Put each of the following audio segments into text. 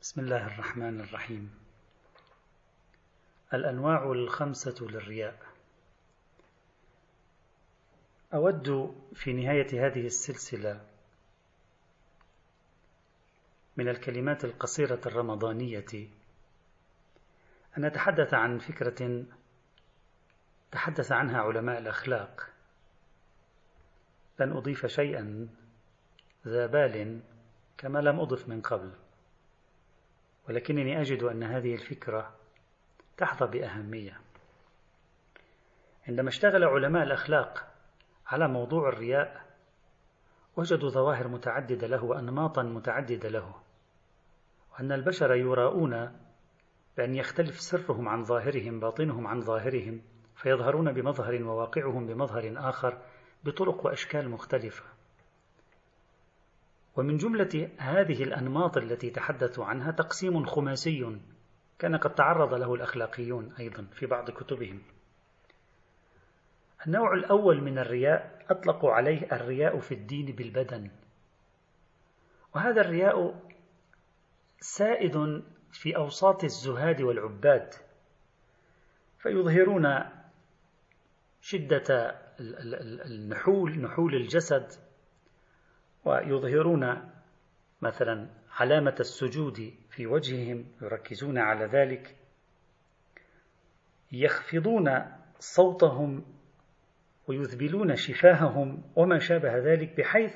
بسم الله الرحمن الرحيم. الأنواع الخمسة للرياء. أود في نهاية هذه السلسلة من الكلمات القصيرة الرمضانية أن نتحدث عن فكرة تحدث عنها علماء الأخلاق. لن أضيف شيئا ذا بال كما لم أضف من قبل. ولكنني أجد أن هذه الفكرة تحظى بأهمية. عندما اشتغل علماء الأخلاق على موضوع الرياء وجدوا ظواهر متعددة له وأنماطا متعددة له وأن البشر يراؤون بأن يختلف سرهم عن ظاهرهم باطنهم عن ظاهرهم فيظهرون بمظهر وواقعهم بمظهر آخر بطرق وأشكال مختلفة. ومن جملة هذه الأنماط التي تحدثوا عنها تقسيم خماسي كان قد تعرض له الأخلاقيون أيضا في بعض كتبهم. النوع الأول من الرياء أطلقوا عليه الرياء في الدين بالبدن. وهذا الرياء سائد في أوساط الزهاد والعباد فيظهرون شدة النحول نحول الجسد ويظهرون مثلا علامة السجود في وجههم يركزون على ذلك يخفضون صوتهم ويذبلون شفاههم وما شابه ذلك بحيث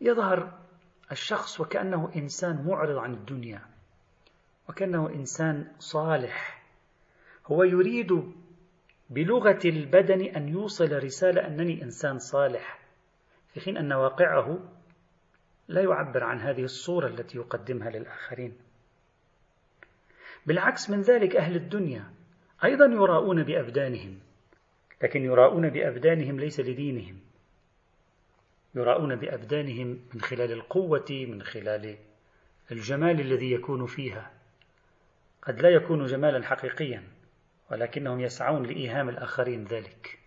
يظهر الشخص وكأنه إنسان معرض عن الدنيا وكأنه إنسان صالح. هو يريد بلغة البدن أن يوصل رسالة أنني إنسان صالح. في حين أن واقعه لا يعبر عن هذه الصورة التي يقدمها للآخرين. بالعكس من ذلك أهل الدنيا أيضا يراؤون بأبدانهم لكن يراؤون بأبدانهم ليس لدينهم. يراؤون بأبدانهم من خلال القوة من خلال الجمال الذي يكون فيها. قد لا يكون جمالا حقيقيا ولكنهم يسعون لإيهام الآخرين ذلك.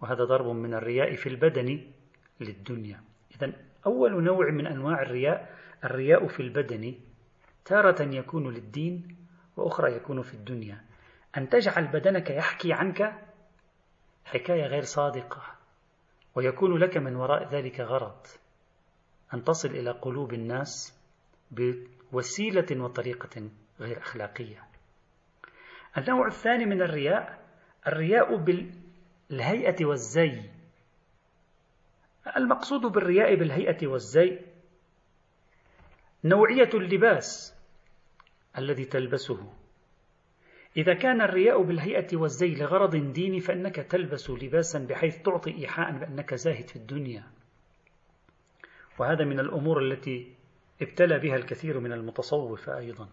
وهذا ضرب من الرياء في البدن للدنيا. إذا أول نوع من أنواع الرياء الرياء في البدن تارة يكون للدين وأخرى يكون في الدنيا. أن تجعل بدنك يحكي عنك حكاية غير صادقة ويكون لك من وراء ذلك غرض. أن تصل إلى قلوب الناس بوسيلة وطريقة غير أخلاقية. النوع الثاني من الرياء الرياء بالهيئة والزي. المقصود بالرياء بالهيئة والزي نوعية اللباس الذي تلبسه. إذا كان الرياء بالهيئة والزي لغرض ديني فإنك تلبس لباسا بحيث تعطي إيحاء بأنك زاهد في الدنيا. وهذا من الأمور التي ابتلى بها الكثير من المتصوفة أيضا.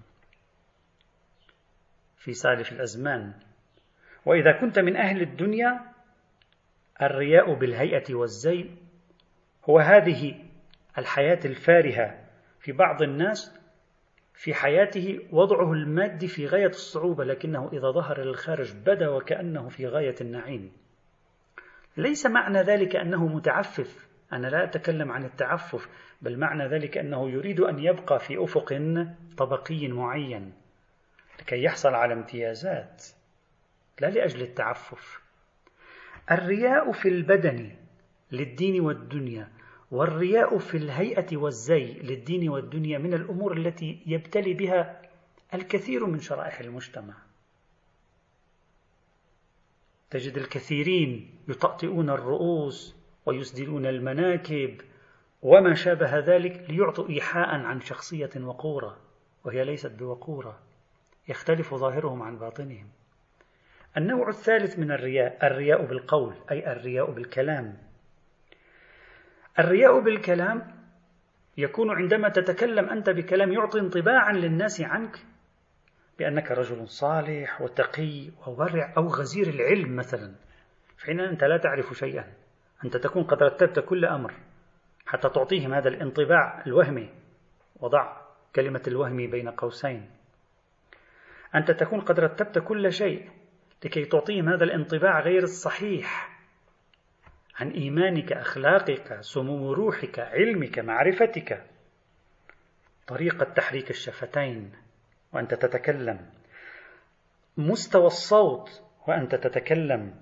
في سالف الأزمان. وإذا كنت من أهل الدنيا الرياء بالهيئة والزي هو هذه الحياة الفارهة في بعض الناس في حياته وضعه المادي في غاية الصعوبة لكنه إذا ظهر للخارج بدا وكأنه في غاية النعيم. ليس معنى ذلك أنه متعفف. أنا لا أتكلم عن التعفف بل معنى ذلك أنه يريد أن يبقى في أفق طبقي معين لكي يحصل على امتيازات لا لأجل التعفف. الرياء في البدن للدين والدنيا والرياء في الهيئة والزي للدين والدنيا من الأمور التي يبتلي بها الكثير من شرائح المجتمع. تجد الكثيرين يطأطئون الرؤوس ويسدلون المناكب وما شابه ذلك ليعطوا إيحاء عن شخصية وقورة وهي ليست بوقورة يختلف ظاهرهم عن باطنهم. النوع الثالث من الرياء الرياء بالقول أي الرياء بالكلام. الرياء بالكلام يكون عندما تتكلم أنت بكلام يعطي انطباعا للناس عنك بأنك رجل صالح وتقي وورع أو غزير العلم مثلا. في حين أنت لا تعرف شيئا أنت تكون قد رتبت كل أمر حتى تعطيهم هذا الانطباع الوهمي. وضع كلمة الوهم بين قوسين. أنت تكون قد رتبت كل شيء لكي تعطيهم هذا الانطباع غير الصحيح. عن إيمانك أخلاقك سمو روحك علمك معرفتك. طريقة تحريك الشفتين وأنت تتكلم. مستوى الصوت وأنت تتكلم.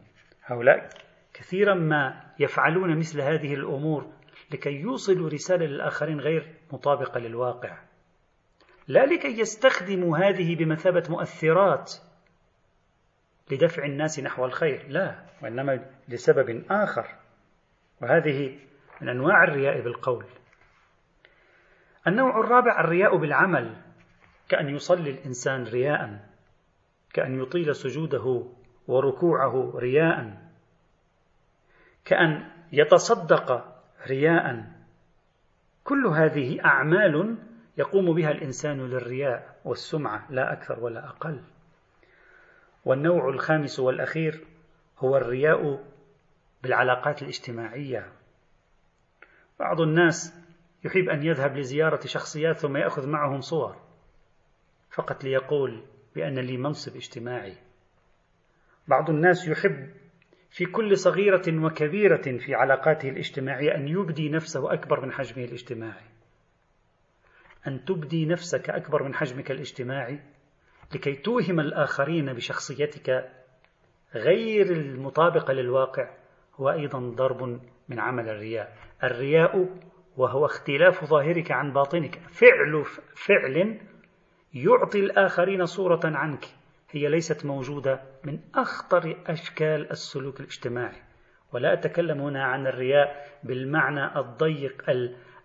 هؤلاء كثيرا ما يفعلون مثل هذه الأمور لكي يوصلوا رسالة للآخرين غير مطابقة للواقع. لا لكي يستخدموا هذه بمثابة مؤثرات لدفع الناس نحو الخير لا وإنما لسبب آخر. وهذه من أنواع الرياء بالقول. النوع الرابع الرياء بالعمل كأن يصلي الإنسان رياء كأن يطيل سجوده وركوعه رياء كأن يتصدق رياء. كل هذه أعمال يقوم بها الإنسان للرياء والسمعة لا أكثر ولا أقل. والنوع الخامس والأخير هو الرياء بالعلاقات الاجتماعية. بعض الناس يحب أن يذهب لزيارة شخصيات ثم يأخذ معهم صور فقط ليقول بأن لي منصب اجتماعي. بعض الناس يحب في كل صغيرة وكبيرة في علاقاته الاجتماعية أن يبدي نفسه أكبر من حجمه الاجتماعي. أن تبدي نفسك أكبر من حجمك الاجتماعي لكي توهم الآخرين بشخصيتك غير المطابقة للواقع. هو أيضا ضرب من عمل الرياء. الرياء وهو اختلاف ظاهرك عن باطنك. فعل فعل يعطي الآخرين صورة عنك. هي ليست موجودة من أخطر أشكال السلوك الاجتماعي. ولا أتكلم هنا عن الرياء بالمعنى الضيق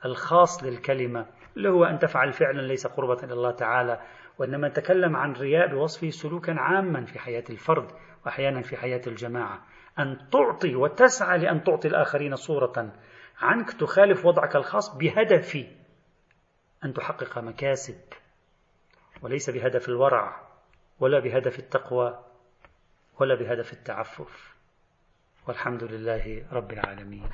الخاص للكلمة اللي هو أن تفعل فعلا ليس قربة إلى الله تعالى. وإنما نتكلم عن رياء بوصفه سلوكا عاما في حياة الفرد وأحيانا في حياة الجماعة. أن تعطي وتسعى لأن تعطي الآخرين صورة عنك تخالف وضعك الخاص بهدف أن تحقق مكاسب وليس بهدف الورع ولا بهدف التقوى ولا بهدف التعفف. والحمد لله رب العالمين.